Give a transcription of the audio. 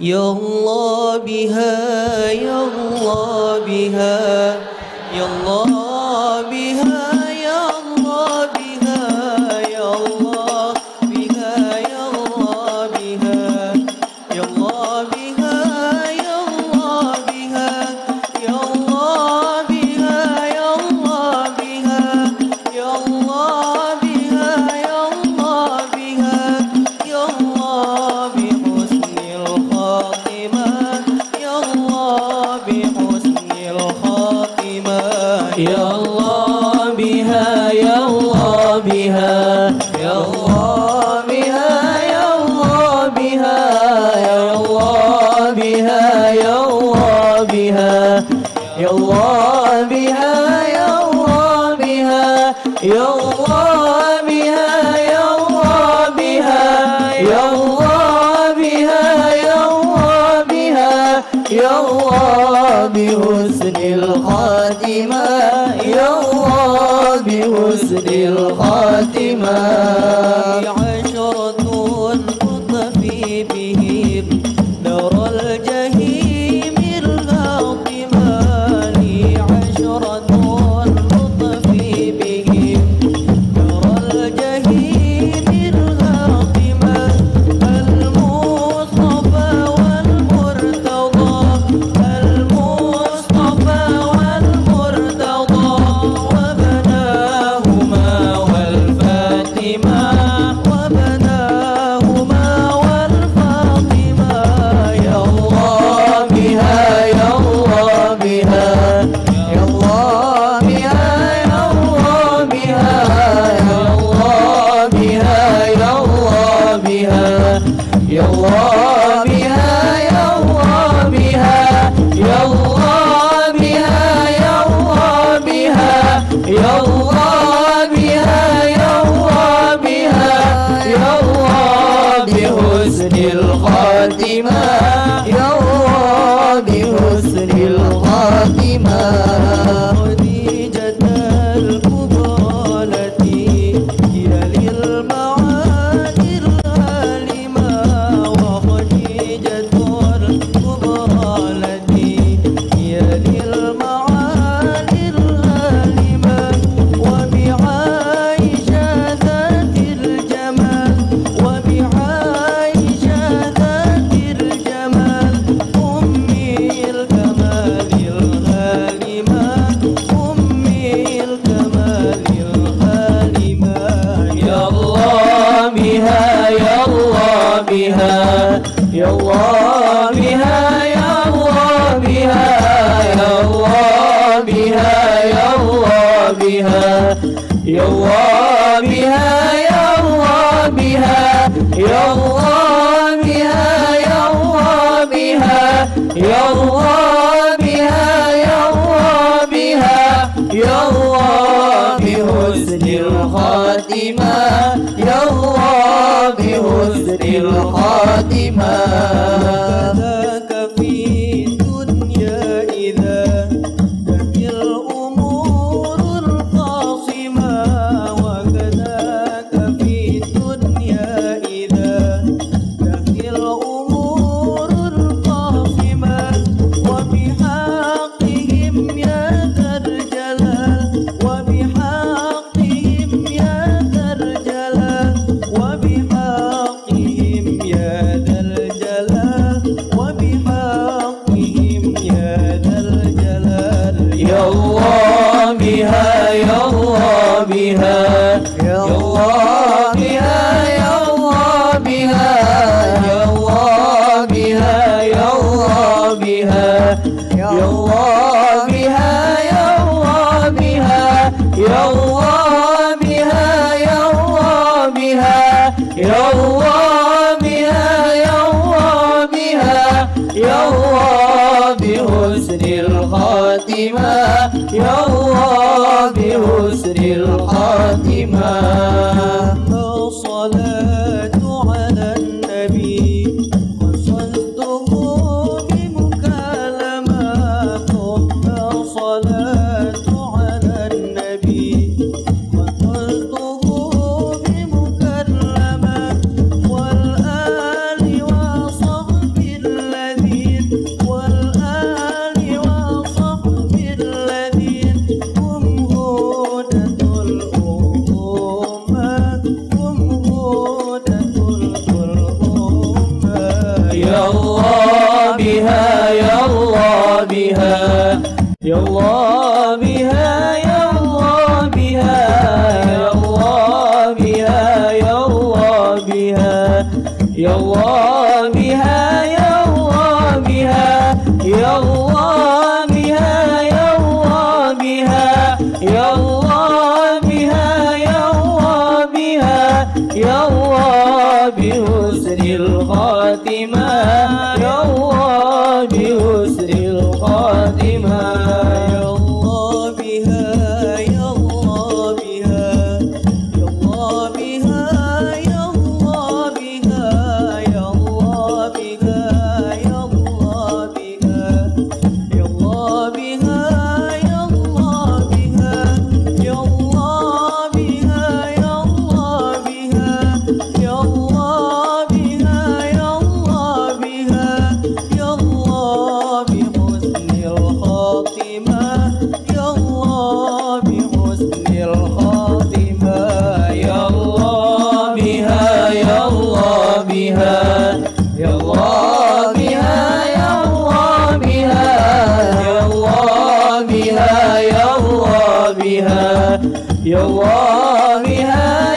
يا الله بها يا الله بها يا الله بها يا الله بها يا الله بها يا الله بها يا الله بها يا الله بها يا الله بها يا الله بها يا الله بها يا الله بها يا الله بها يا الله بحسن الخاتمة يا الله بوزن الخاتمة. يلا بها يلا بها يلا بها يلا بحسن الخاتمة. الله يا الله بها يا بها يا الله بها يا الله بها يا الله بها يا الله بها يا الله بها يا بها يا يا الله بحسن الخاتمة يا الله بحسن الخاتمة يلا بها يلا بها يلا بها يلا بها يلا بها بحسن الخاتمه be. يا الله يا